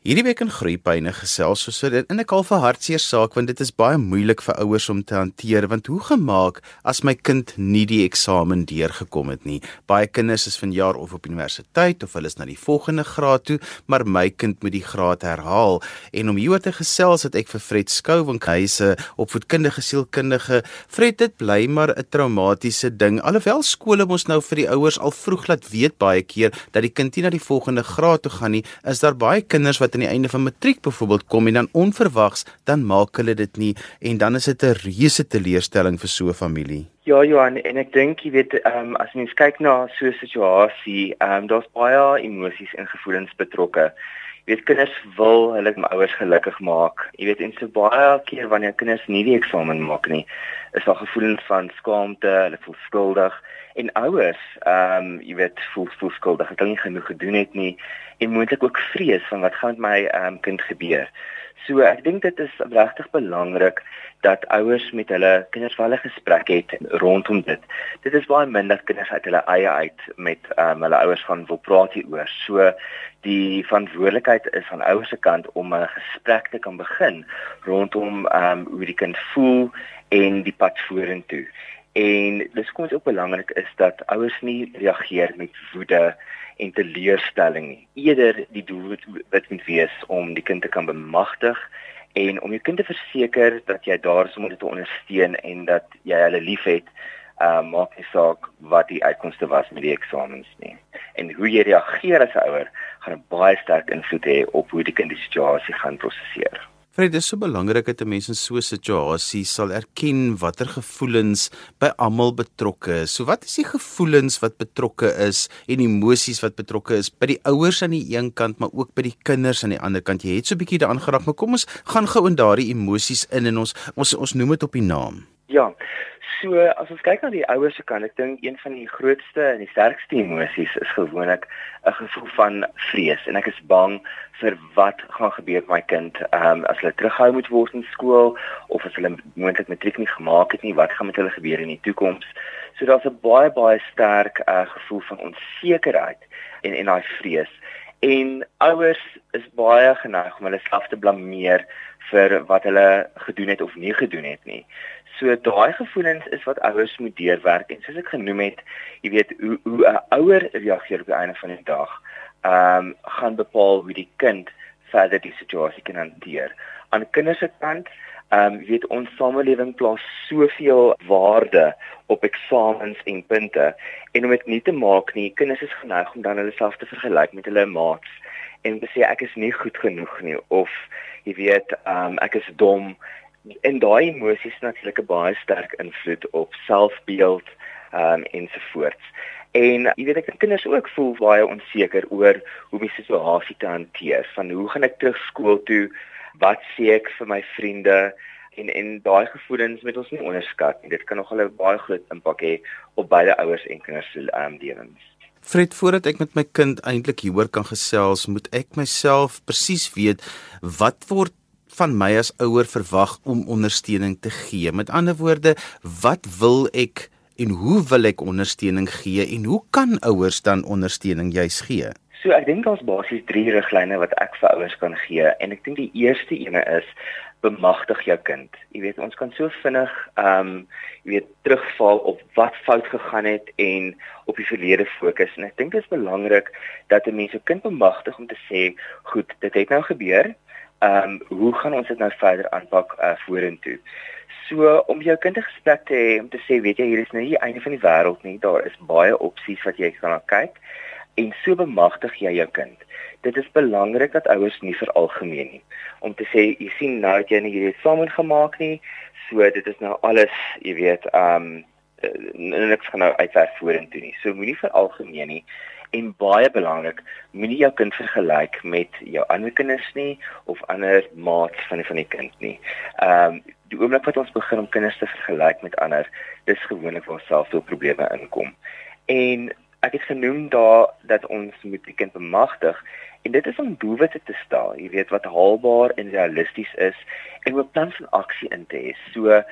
Hierdie week in Groepyne gesels so dit in 'n kal vir hartseer saak want dit is baie moeilik vir ouers om te hanteer want hoe gemaak as my kind nie die eksamen deurgekom het nie. Baie kinders is vanjaar of op universiteit of hulle is na die volgende graad toe, maar my kind moet die graad herhaal. En om hieroor te gesels het ek vir Fred Skou van Huise opvoedkundige sielkundige. Fred, dit bly maar 'n traumatiese ding. Alhoewel skole mos nou vir die ouers al vroeg laat weet baie keer dat die kind nie na die volgende graad toe gaan nie, is daar baie kinders wat wat aan die einde van matriek byvoorbeeld kom en dan onverwags dan maak hulle dit nie en dan is dit 'n reuse teleurstelling vir so 'n familie. Ja Johan en ek dink jy weet ehm um, as mens kyk na so 'n situasie, ehm um, daar's baie emosies en gevoelens betrokke. Jy weet kinders wil hulle ouers gelukkig maak. Jy weet en so baie keer wanneer kinders nie die eksamen maak nie, is daar gevoelens van skaamte, hulle voel skuldig en ouers ehm um, jy weet voel voel skuldig dat hulle nie genoeg gedoen het nie en moontlik ook vrees van wat gaan met my ehm um, kind gebeur. So ek dink dit is regtig belangrik dat ouers met hulle kinders wel 'n gesprek het rondom dit. Dit is baie min dat kinders uit hulle eie uit met ehm um, hulle ouers gaan wil praat hieroor. So die verantwoordelikheid is van ouers se kant om 'n gesprek te kan begin rondom ehm um, hoe die kind voel en die pad vorentoe. En dis kom dit ook belangrik is dat ouers nie reageer met woede en teleurstelling nie. Eerder die doel wat moet wees om die kind te kan bemagtig en om jou kind te verseker dat jy daar is om hulle te ondersteun en dat jy hulle liefhet. Uh maak nie saak wat die uitkomste was met die eksamens nie. En hoe jy reageer as 'n ouer gaan 'n baie sterk invloed hê op hoe die kind die situasie gaan prosesseer. Fred, dit is so belangrik dat 'n mens in so 'n situasie sal erken watter gevoelens by almal betrokke is. So wat is die gevoelens wat betrokke is en emosies wat betrokke is by die ouers aan die een kant, maar ook by die kinders aan die ander kant? Jy het so 'n bietjie daaraan geraak, maar kom ons gaan gou in daardie emosies in en ons ons ons noem dit op die naam. Ja. So as ons kyk na die ouers se kant, ek dink een van die grootste en die sterkste emosies is gewoonlik 'n gevoel van vrees en ek is bang vir wat gaan gebeur met my kind um, as hulle terughou moet word in skool of as hulle moontlik matriek nie gemaak het nie, wat gaan met hulle gebeur in die toekoms? So daar's 'n baie baie sterk uh, gevoel van onsekerheid en en daai vrees. En ouers is baie geneig om hulle self te blameer vir wat hulle gedoen het of nie gedoen het nie. So daai gevoelens is wat ouers moet deurwerk en soos ek genoem het, jy weet hoe hoe 'n ouer reageer op die einde van die dag, ehm um, gaan bepaal hoe die kind verder die situasie kan hanteer. Aan kinders se kant, ehm um, weet ons samelewing plaas soveel waarde op eksamens en punte en om dit nie te maak nie, kinders is geneig om dan hulle self te vergelyk met hulle maats en te sê ek is nie goed genoeg nie of jy weet um, ek is dom en daai emosies natuurlik 'n baie sterk invloed op selfbeeld um, ensovoorts en jy weet ek kinders ook voel baie onseker oor hoe die situasie te hanteer van hoe gaan ek terug skool toe wat sê ek vir my vriende en en daai gevoelens moet ons nie onderskat nie. Dit kan nogal 'n baie groot impak hê op beide ouers en kinders se um, lewens. Fred, voordat ek met my kind eintlik hieroor kan gesels, moet ek myself presies weet wat word van my as ouer verwag om ondersteuning te gee. Met ander woorde, wat wil ek en hoe wil ek ondersteuning gee en hoe kan ouers dan ondersteuning juis gee? So ek dink daar's basies drie riglyne wat ek vir ouers kan gee en ek dink die eerste ene is bemagtig jou kind. Jy weet ons kan so vinnig ehm um, jy weet terugval op wat fout gegaan het en op die verlede fokus en ek dink dit is belangrik dat 'n mens jou kind bemagtig om te sê, goed, dit het nou gebeur. Ehm um, hoe gaan ons dit nou verder aanpak uh, vorentoe? So om jou kind 'n gesprek te hê om te sê, weet jy, hier is nou nie die einde van die wêreld nie. Daar is baie opsies wat jy kan kyk. En so bemagtig jy jou kind. Dit is belangrik dat ouers nie veralgemeen nie. Om te sê jy sien nou dat jy nie hierdie eksamen gemaak nie. So dit is nou alles jy weet um niks gaan nou uitwerk vorentoe nie. So moenie veralgemeen nie en baie belangrik moenie jou kind vergelyk met jou ander kinders nie of ander maats van die van die kind nie um die oomblik wat ons begin om kinders te vergelyk met ander dis gewoonlik waar selfs probleme inkom en ek het genoem daar dat ons moet die kind bemagtig En dit is om doelwitte te stel, jy weet wat haalbaar en realisties is en 'n plan van aksie in te hê. So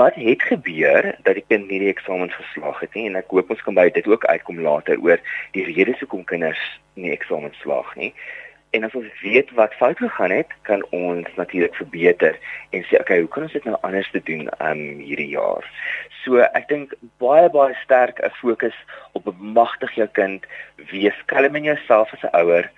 wat het gebeur dat die kind nie die eksamen geslaag het nie en ek hoop ons kan by dit ook uitkom later oor die redes hoekom kinders nie eksamen slaag nie. En as ons weet wat fout gegaan het, kan ons natuurlik verbeter en sê okay, hoe kan ons dit nou anders te doen um hierdie jaar? So ek dink baie baie sterk 'n fokus op bemagtig jou kind, wees kalm in jouself as 'n ouer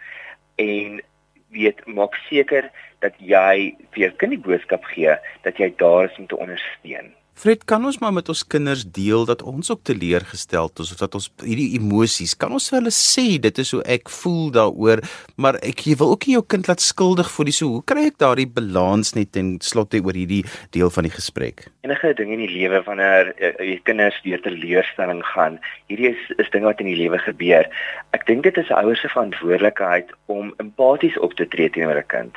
en weet maak seker dat jy vir jou kind die boodskap gee dat jy daar is om te ondersteun. Fred, kan ons maar met ons kinders deel dat ons ook teleurgesteld is of dat ons hierdie emosies, kan ons vir hulle sê dit is hoe ek voel daaroor, maar ek jy wil ook nie jou kind laat skuldig voel nie. So hoe kry ek daardie balans net en slotte oor hierdie deel van die gesprek? Enige ding in die lewe wanneer jy kinders deur teleurstelling gaan, hierdie is is dinge wat in die lewe gebeur. Ek dink dit is ouers se verantwoordelikheid om empaties op te tree teenoor 'n kind.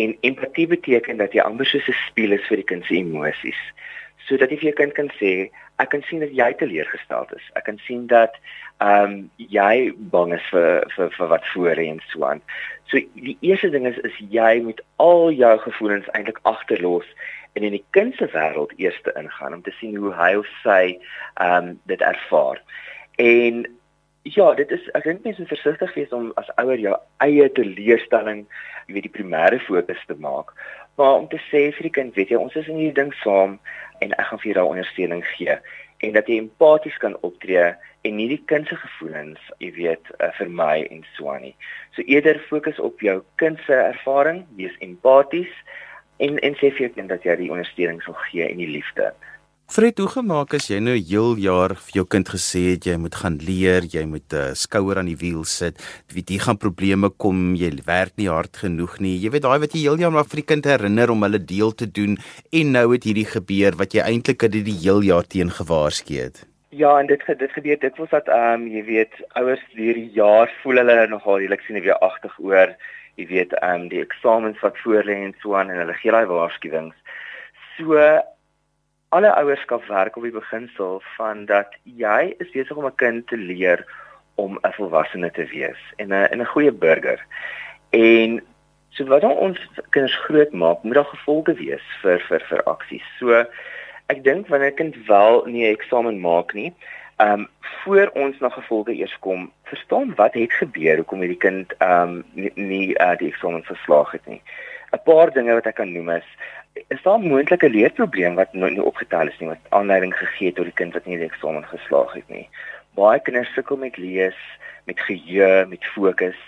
En empatie beteken dat jy amper soos 'n spieël is vir die kind se emosies sodat jy vir jou kind kan sê ek kan sien dat jy teleurgestel is. Ek kan sien dat ehm um, jy bang is vir vir vir wat voor en so aan. So die eerste ding is is jy moet al jou gevoelens eintlik agterlos en in die kind se wêreld eers ingaan om te sien hoe hy of sy ehm um, dit ervaar. En ja, dit is ek dink mense moet versigtig wees om as ouer jou eie teleurstelling, jy weet die primêre fokus te maak maar om te sê vir die kind, weet jy, ons is in hierdie ding saam en ek gaan vir jou daai ondersteuning gee en dat jy empaties kan optree en nie die kind se gevoelens, jy weet, uh, vir my en so aan nie. So eerder fokus op jou kind se ervaring, wees empaties en en sê vir jou kind dat jy die ondersteuning sal gee en die liefde. Fred, hoe gemaak as jy nou heel jaar vir jou kind gesê het jy moet gaan leer, jy moet 'n uh, eh, skouer aan die wiel sit, weet jy gaan probleme kom, jy werk nie hard genoeg nie. Jy weet daai wat jy heel jaar maar vir die kind herinner om hulle deel te doen en nou het hierdie gebeur wat jy eintlik het die heel jaar teen gewaarsku het. Ja, en dit dit gebeur dit was dat ehm um, jy weet ouers hierdie jaar voel hulle nogal redelik sien weer agtig oor, jy weet ehm um, die eksamens wat voor lê en so aan en hulle gee daai waarskuwings. So alle ouerskap werk op die beginsel van dat jy is besig om 'n kind te leer om 'n volwassene te wees en 'n en 'n goeie burger. En so wat ons kinders groot maak, moet daar gevolge wees vir vir vir aksies. So ek dink wanneer 'n kind wel nie 'n eksamen maak nie, ehm um, voor ons na gevolge eers kom, verstaan wat het gebeur, hoekom hierdie kind ehm um, nie, nie uh, die eksamen verslaag het nie. 'n Paar dinge wat ek kan noem is is daar 'n moontlike leerprobleem wat nou nie opgetel is nie wat aanleiding gegee het tot die kind wat nie die eksamen geslaag het nie. Baie kinders sukkel met lees, met geheue, met fokus.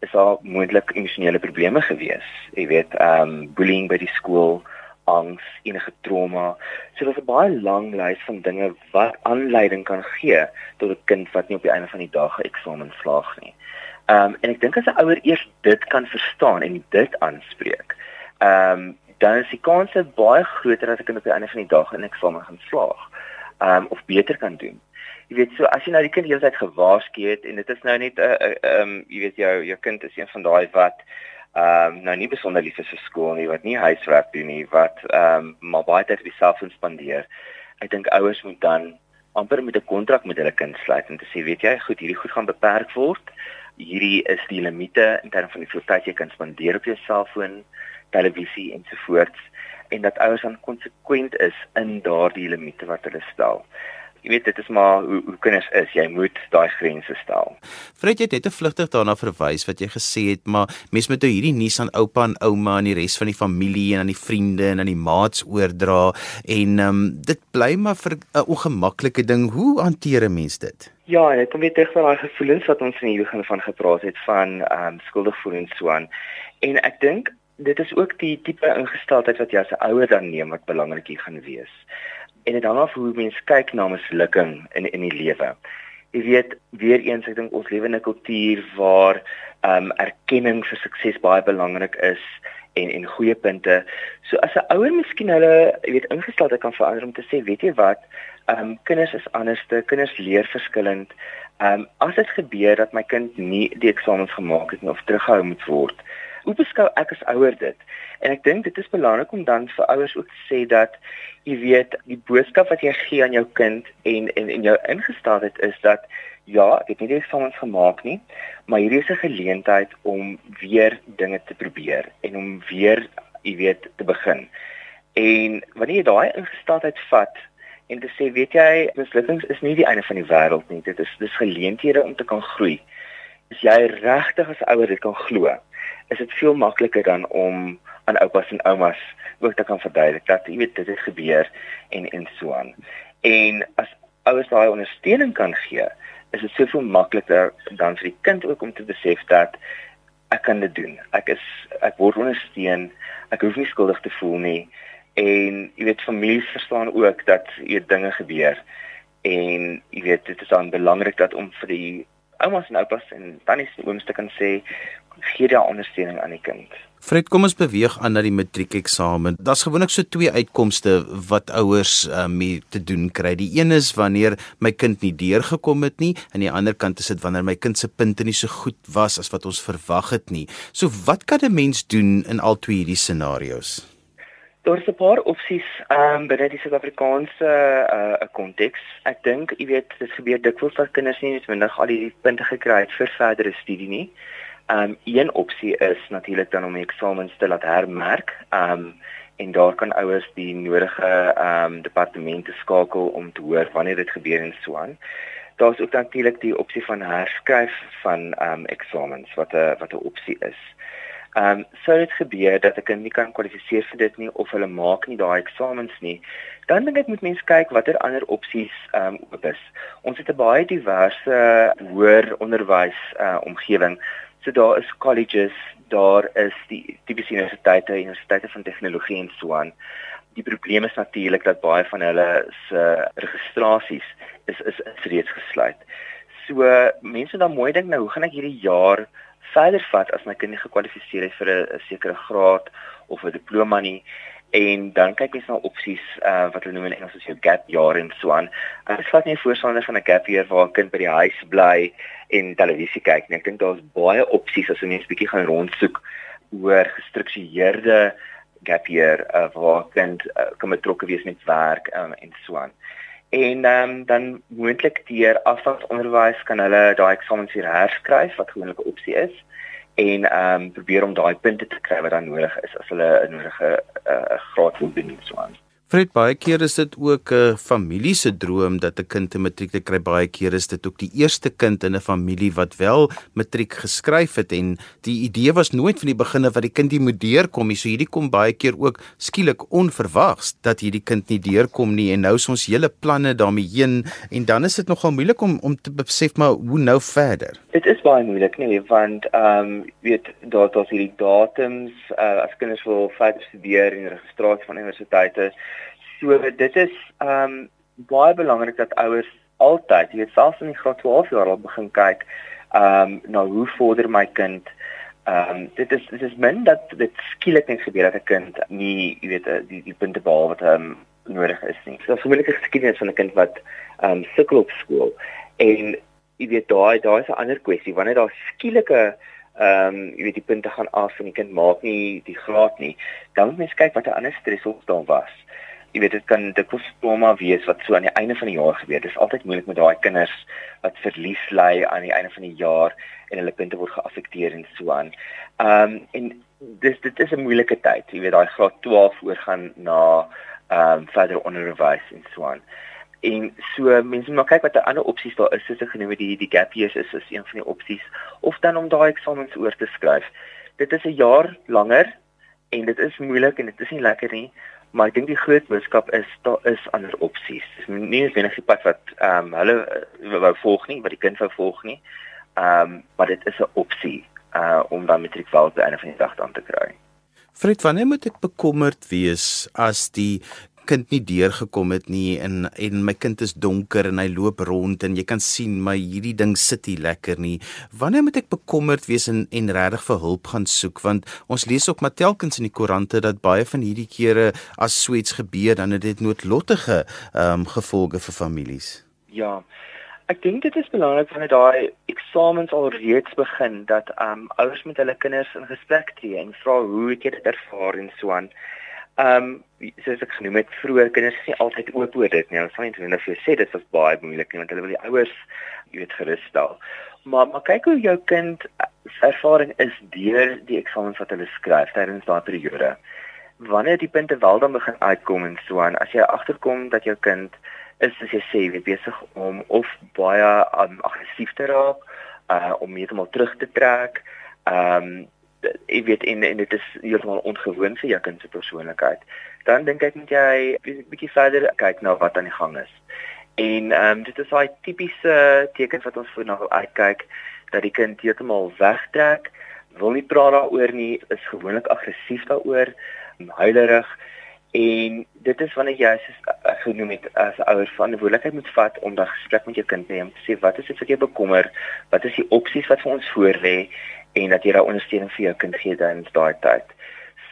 Is daar moontlik emosionele probleme gewees? Jy weet, ehm um, bullying by die skool, angs, enige trauma. So daar's 'n baie lang lys van dinge wat aanleiding kan gee tot 'n kind wat nie op die einde van die dag 'n eksamen slaag nie. Ehm um, en ek dink as 'n ouer eers dit kan verstaan en dit aanspreek, ehm um, dan is die kans baie groter dat ek op die einde van die dag in eksamen gaan slaag. Ehm um, of beter kan doen. Jy weet so as jy nou die kind heeltyd gewaarsku het en dit is nou net 'n uh, ehm um, jy weet jou jou kind is een van daai wat ehm um, nou nie besonder lief is vir skool nie, wat nie huiswerk doen nie, wat ehm um, maar baie tyd vir self spandeer. Ek dink ouers moet dan amper met 'n kontrak met hulle kind sluit en te sê weet jy, goed, hierdie goed gaan beperk word. Hierdie is die limite in terme van die tyd jy kan spandeer op jou selfoon televisie ensovoorts en dat ouers dan konsekwent is in daardie limite wat hulle stel. Jy weet dit is maar hoe hoe kinders is, jy moet daai grense stel. Fred het net 'n vlugtig daarna verwys wat jy gesê het, maar mense moet nou hierdie nuus aan oupa en ouma en die res van die familie en aan die vriende en aan die maats oordra en um, dit bly maar vir 'n ongemaklike ding. Hoe hanteer 'n mens dit? Ja, ek kom weer terug by daai gevoelens wat ons in die begin van gepraat het van ehm um, skuldig voel en so aan. En ek dink dit is ook die tipe ingesteldheid wat jy as 'n ouer dan neem wat belangrik hier gaan wees. En dit hang af hoe mens kyk na mislukking in in die lewe. Jy weet, weer eens ek dink ons lewe in 'n kultuur waar ehm um, erkenning vir sukses baie belangrik is en en goeie punte. So as 'n ouer miskien hulle, jy weet, ingesteldheid kan verander om te sê, weet jy wat, ehm um, kinders is anderste, kinders leer verskillend. Ehm um, as dit gebeur dat my kind nie die eksamens gemaak het nie of teruggehou moet word, hoe beskou ek as ouer dit? En ek dink dit is belangrik om dan vir ouers ook te sê dat jy weet die boodskap wat jy gee aan jou kind en en en jou ingesteldheid is dat ja, ek het nie die eksamens gemaak nie, maar hierdie is 'n geleentheid om weer dinge te probeer en om weer jy weet te begin. En wanneer jy daai ingesteldheid vat en te sê weet jy mislukkings is nie die einde van die wêreld nie dit is dis geleenthede om te kan groei as jy regtig as ouer dit kan glo is dit veel makliker dan om aan oupas en oumas ook te kan verduidelik dat jy weet dit het gebeur en en so aan. En as ouers daai ondersteuning kan gee, is dit soveel makliker dan vir die kind ook om te besef dat ek kan dit doen. Ek is ek word ondersteun. Ek hoef nie skuldig te voel nie. En jy weet families verstaan ook dat hier dinge gebeur. En jy weet dit is dan belangrik dat om vir die oumas en oupas en tannies en ooms te kan sê gee daai ondersteuning aan die kind. Fred, kom ons beweeg aan na die matriekeksamen. Daar's gewoonlik so twee uitkomste wat ouers um, mee te doen kry. Die een is wanneer my kind nie deurgekom het nie, en die ander kant is dit wanneer my kind se punte nie so goed was as wat ons verwag het nie. So wat kan 'n mens doen in al twee hierdie scenario's? Daar's 'n paar opsies um, binne die Suid-Afrikaanse uh konteks. Ek dink, jy weet, dit gebeur dikwels dat kinders nie noodwendig al die punte gekry het vir verdere studie nie. Um een opsie is natuurlik dan om die eksamens te laat hermerk. Um en daar kan ouers die nodige um departemente skakel om te hoor wanneer dit gebeur en so aan. Daar's ook natuurlik die opsie van herskryf van um eksamens wat 'n wat 'n opsie is. Um sou dit gebeur dat 'n kind nie kan kwalifiseer vir dit nie of hulle maak nie daai eksamens nie, dan dink ek moet mense kyk watter ander opsies um oop is. Ons het 'n baie diverse hoër onderwys uh omgewing So daar is colleges, daar is die tipiese universiteite, universiteite van tegnologie en so aan. Die probleem is natuurlik dat baie van hulle se registrasies is is, is reeds gesluit. So mense dan mooi dink nou, hoe gaan ek hierdie jaar verder vat as my kind nie gekwalifiseer het vir 'n sekere graad of 'n diploma nie? en dan kyk mens na opsies uh, wat hulle noem in Engels as jou gap year en so aan. Ek is glad nie voorstander van 'n gap year waar 'n kind by die huis bly en televisie kyk nie. Ek dink daar's baie opsies as 'n mens bietjie gaan rondsoek oor gestruktureerde gap year uh, waar 'n kind uh, kan betrokke wees met werk um, en so aan. En um, dan moontlik deur afstandsonderwys kan hulle daai eksamens hier herskryf wat gewoonlik 'n opsie is en ehm um, probeer om daai punte te kry wat dan nodig is as hulle 'n nodige uh, graad wil doen so aan. Fred baie keer is dit ook 'n familie se droom dat 'n kind 'n matriek te kry. Baie keer is dit ook die eerste kind in 'n familie wat wel matriek geskryf het en die idee was nooit van die begin af dat die kind nie moet deurkom nie. So hierdie kom baie keer ook skielik onverwags dat hierdie kind nie deurkom nie en nou is ons hele planne daarmee heen en dan is dit nogal moeilik om om te besef maar hoe nou verder. Dit is baie moeilik nee want ehm um, weet daar daar's hierdie datums uh, as kinders wil verder studeer en registrasie van universiteite So dit is ehm um, baie belangrik dat ouers altyd, jy weet selfs in die graad 12 jaar al begin kyk ehm um, na hoe vorder my kind. Ehm um, dit is dit is min dat dit skielik net gebeur dat 'n kind nie, jy weet, die die punte behaal wat ehm um, nodig is nie. So 'n familielike geskiedenis van 'n kind wat ehm um, sukkel op skool en jy weet daai daai is 'n ander kwessie wanneer daar skielike ehm um, jy weet die punte gaan af en die kind maak nie die graad nie, dan moet mens kyk wat 'n ander stresor daar was jy weet dit kan dit kos trauma wees wat so aan die einde van die jaar gebeur. Dit is altyd moeilik met daai kinders wat verlies ly aan die einde van die jaar en hulle punte word geaffekteer en so aan. Ehm um, en dis dit is 'n moeilike tyd. Jy weet daai graad 12 oorgaan na ehm um, verdere onderwys en so aan. En so mense moet kyk wat 'n ander opsies daar is. Soos ek genoem het, die die gap years is is een van die opsies of dan om daai eksamens oor te skryf. Dit is 'n jaar langer en dit is moeilik en dit is nie lekker nie maar ek dink die groot boodskap is daar is ander opsies. Dis nie net die pad wat ehm um, hulle uh, wou volg nie, wat die kind wou volg nie. Ehm um, maar dit is 'n opsie uh om dan matriek wel te einde van die dag aan te kry. Fred, wanneer moet ek bekommerd wees as die kind nie deurgekom het nie en en my kind is donker en hy loop rond en jy kan sien my hierdie ding sit nie lekker nie. Wanneer moet ek bekommerd wees en en regtig vir hulp gaan soek want ons lees ook maar telkens in die koerante dat baie van hierdie kere as so iets gebeur dan het dit noodlottige ehm um, gevolge vir families. Ja. Ek dink dit is belangrik wanneer daai eksamens al reeds begin dat um, ouers met hulle kinders in gesprek tree en vra hoe het jy dit ervaar en so aan. Ehm um, soos ek genoem het vroeër, kinders is nie altyd oop oor dit nie. Hulle sal nie net vir jou sê dit was baie moeilik nie want hulle wil die ouers, jy weet, gerus stel. Maar maar kyk hoe jou kind se ervaring is deur die eksamens wat hulle skryf tydens daardie periode. Wanneer die punte wel dan begin uitkom en so aan, as jy agterkom dat jou kind is as jy sê jy besig om of baie um, aggressief te raak, uh om heeltemal terug te trek, ehm um, jy weet en en dit is heeltemal ongewoon vir jou kind se persoonlikheid. Dan dink ek moet jy 'n bietjie verder kyk na wat aan die gang is. En ehm um, dit is daai tipiese teken wat ons voor na wil uitkyk dat die kind heeltemal wegtrek, wil nie praat daaroor nie, is gewoonlik aggressief daaroor, huilerig en dit is wanneer jy as uh, genoem het as ouer verantwoordelikheid moet vat om daai gesprek met jou kind te neem, sê wat is dit wat jou bekommer, wat is die opsies wat vir ons voorlê en dat jy daai ondersteuning vir jou kind gee dan daai tyd.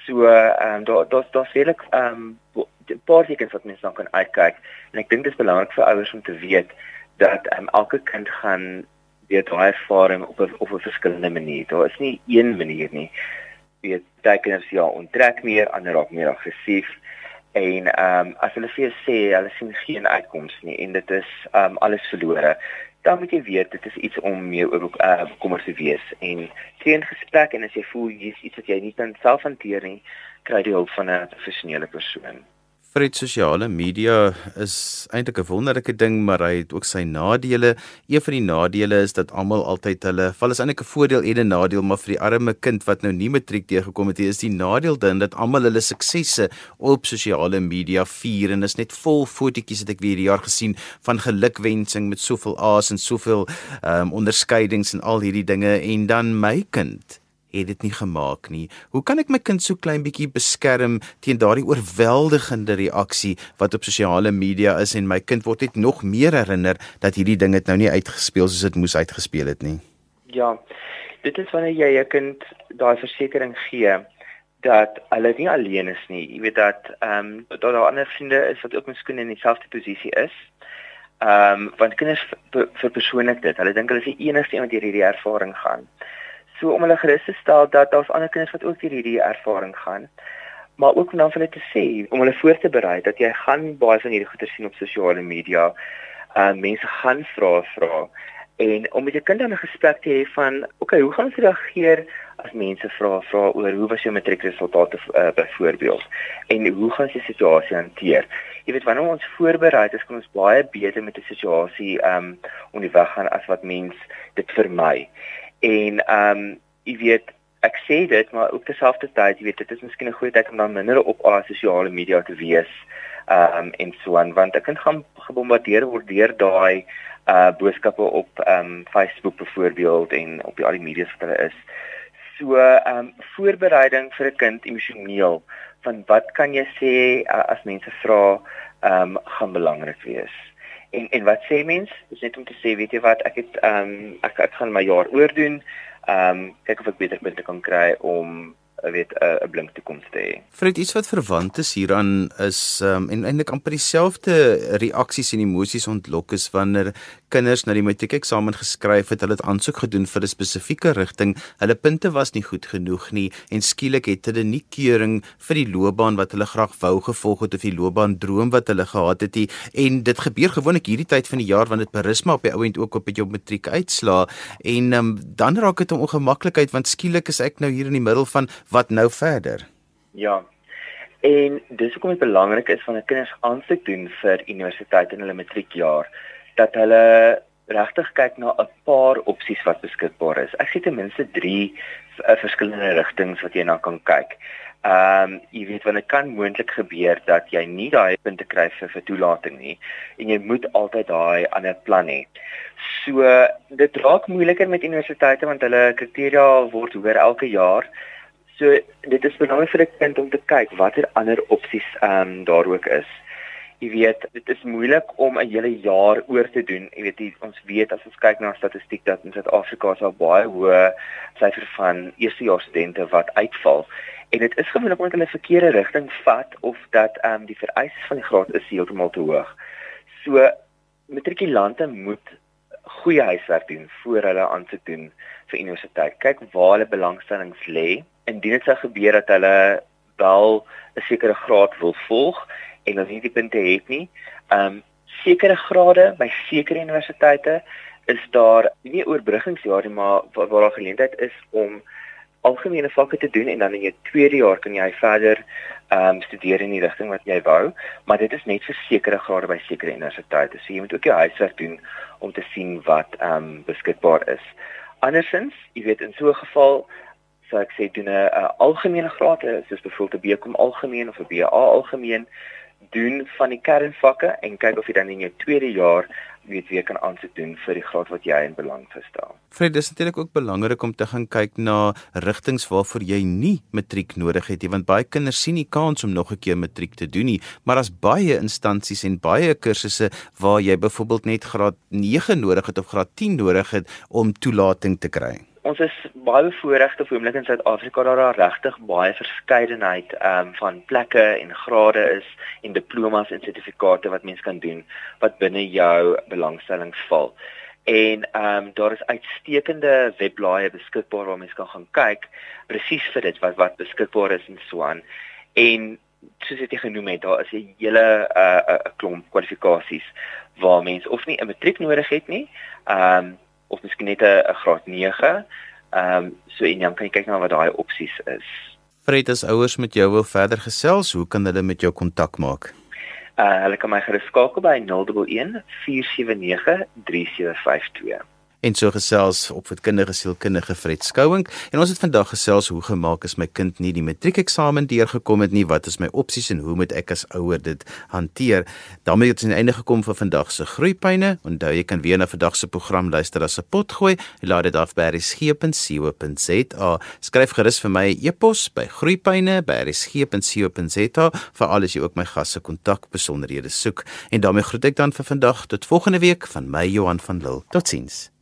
So ehm um, daar daar's daar's regtig ehm um, paar tekens wat mense dan kan uitkyk en ek dink dit is belangrik vir ouers om te weet dat ehm um, elke kind gaan weet daai ervaring op 'n op 'n verskillende manier. Daar is nie een manier nie. Weet tekens ja, onttrek meer, ander raak meer aggressief en ehm um, as hulle vir jou sê hulle sien geen uitkoms nie en dit is ehm um, alles verlore dan moet jy weet dit is iets om mee oor uh, bekommer te wees. En tree in gesprek en as jy voel hier's iets wat jy nie kan self hanteer nie kry jy hulp van 'n professionele persoon die sosiale media is eintlik 'n wonderlike ding, maar hy het ook sy nadele. Een van die nadele is dat almal altyd hulle, val is eintlik 'n voordeel en 'n nadeel, maar vir die arme kind wat nou nie matriek deurgekom het nie, is die nadeel dan dat almal hulle suksesse op sosiale media vier en is net vol fotootjies het ek weer hierdie jaar gesien van gelukwensing met soveel A's en soveel ehm um, onderskeidings en al hierdie dinge en dan my kind het dit nie gemaak nie. Hoe kan ek my kind so klein bietjie beskerm teen daardie oorweldigende reaksie wat op sosiale media is en my kind word net nog meer herinner dat hierdie ding het nou nie uitgespeel soos dit moes uitgespeel het nie. Ja. Dit is wanneer jy jou kind daai versekering gee dat hulle nie alleen is nie. Jy weet dat ehm um, dat daar ander vriende is wat ook miskien in dieselfde posisie is. Ehm um, want kinders vir persoonlik dit. Hulle dink hulle is die enigste een wat hierdie ervaring gaan. So om hulle gerus te stel dat daar's ander kinders wat ook deur hierdie ervaring gaan. Maar ook om dan vir hulle te sê om hulle voor te berei dat jy gaan baie van hierdie goeie sien op sosiale media. Uh mense gaan vra vra en om met jou kind dan 'n gesprek te hê van, okay, hoe gaan ons reageer as mense vra vra oor hoe was jou matriekresultate uh, byvoorbeeld en hoe gaan jy die situasie hanteer? Jy weet wanneer ons voorberei is, kan ons baie beter met 'n situasie um om die weg gaan as wat mens dit vermy. En ehm um, jy weet ek sê dit maar ook terselfdertyd jy weet dit is miskien 'n goeie tyd om dan minder op al sosiale media te wees ehm um, en so aan want ek kan gaan gebombardeer word deur daai uh boodskappe op ehm um, Facebook byvoorbeeld en op die al die media wat hulle is. So ehm um, voorbereiding vir 'n kind emosioneel van wat kan jy sê uh, as mense vra ehm um, gaan belangrik wees en en wat sê mens? Dis net om te sê, weet jy wat, ek het ehm um, ek ek gaan my jaar oordoen. Ehm um, kyk of ek beter punte kan kry om weet 'n 'n blink toekoms te hê. Fred, iets wat verwant is hieraan is um, en eintlik amper dieselfde reaksies en emosies ontlok is wanneer kinders na die matriekeksamen geskryf het, hulle het aansoek gedoen vir 'n spesifieke rigting, hulle punte was nie goed genoeg nie en skielik het hulle nie keuring vir die loopbaan wat hulle graag wou gevolg het of die loopbaan droom wat hulle gehad het nie en dit gebeur gewoonlik hierdie tyd van die jaar wanneer dit berisma op die ouend ook op jou matriek uitslaa en um, dan raak dit 'n ongemaklikheid want skielik is ek nou hier in die middel van wat nou verder? Ja. En dis hoekom dit belangrik is wanneer kinders aansoek doen vir universiteit in hulle matriekjaar dat hulle regtig kyk na 'n paar opsies wat beskikbaar is. Ek sien ten minste 3 uh, verskillende rigtings wat jy na kan kyk. Ehm um, jy weet wanneer kan moontlik gebeur dat jy nie daai punte kry vir vir toelating nie en jy moet altyd daai ander plan hê. So dit raak moeiliker met universiteite want hulle kriteria word hoër elke jaar. So dit is belangrik vir 'n kind om te kyk watter ander opsies ehm um, daar ook is. Jy weet, dit is moeilik om 'n hele jaar oor te doen. Jy weet, die, ons weet as ons kyk na statistiek dat in Suid-Afrika is daar baie hoë syfer van eerstejaars studente wat uitval. En dit is gewoonlik omdat hulle verkeerde rigting vat of dat ehm um, die vereistes van die graad is heeltemal te hoog. So matrikulante moet goeie huiswerk doen voor hulle aansoek doen vir universiteit. Kyk waar hulle belangstellings lê indien dit sou gebeur dat hulle wel 'n sekere graad wil volg en dan nie die punte het nie, ehm um, sekere grade by sekere universiteite is daar nie oorbruggingsjaar nie, maar waar, waar daar geleentheid is om algemene vakke te doen en dan in jou tweede jaar kan jy verder ehm um, studeer in die rigting wat jy wou, maar dit is net vir sekere grade by sekere universiteite. So jy moet ook jou huiswerk doen om te sien wat ehm um, beskikbaar is. Andersins, jy weet in so 'n geval So ek sê doen 'n algemene graad, soos byvoorbeeld 'n BCom algemeen of 'n BA algemeen doen van die kernvakke en kyk of jy dan in jou tweede jaar weet weer kan aansoek doen vir die graad wat jy in belang verstaan. Fred, dis natuurlik ook belangrik om te gaan kyk na rigtings waarvoor jy nie matriek nodig het nie, want baie kinders sien nie kans om nog 'n keer matriek te doen nie, maar daar's baie instansies en baie kursusse waar jy byvoorbeeld net graad 9 nodig het of graad 10 nodig het om toelating te kry ons is baie bevoorreg te oomblik in Suid-Afrika dat daar regtig baie verskeidenheid ehm um, van plekke en grade is en diplomas en sertifikate wat mens kan doen wat binne jou belangstelling val. En ehm um, daar is uitstekende webblaaie beskikbaar waar mens kan gaan kyk presies vir dit wat wat beskikbaar is en so aan. En soos ek genoem het, daar is 'n hele 'n uh, uh, klomp kwalifikasies waar mens of nie 'n matriek nodig het nie, ehm um, of miskien net 'n graad 9. Ehm um, so en dan kan jy kyk na wat daai opsies is. Fred, as ouers met jou wil verder gesels, hoe kan hulle met jou kontak maak? Uh hulle kan my gerus skakel by 011 479 3752 en so gesels op vir kinderlike sielkundige Fred Skouing en ons het vandag gesels hoe gemaak is my kind nie die matriekeksamen deurgekom het nie? Wat is my opsies en hoe moet ek as ouer dit hanteer? Daarmee het ons aan die einde gekom vir vandag se groeipyne. Onthou jy kan weer na vandag se program luister as 'n pot gooi jy laat dit af by resgep.co.za skryf gerus vir my e-pos by groeipyne by resgep.co.za vir alles jy ook my gas se kontak besonderhede soek. En daarmee groet ek dan vir vandag tot volgende week van my Johan van Lille. Totsiens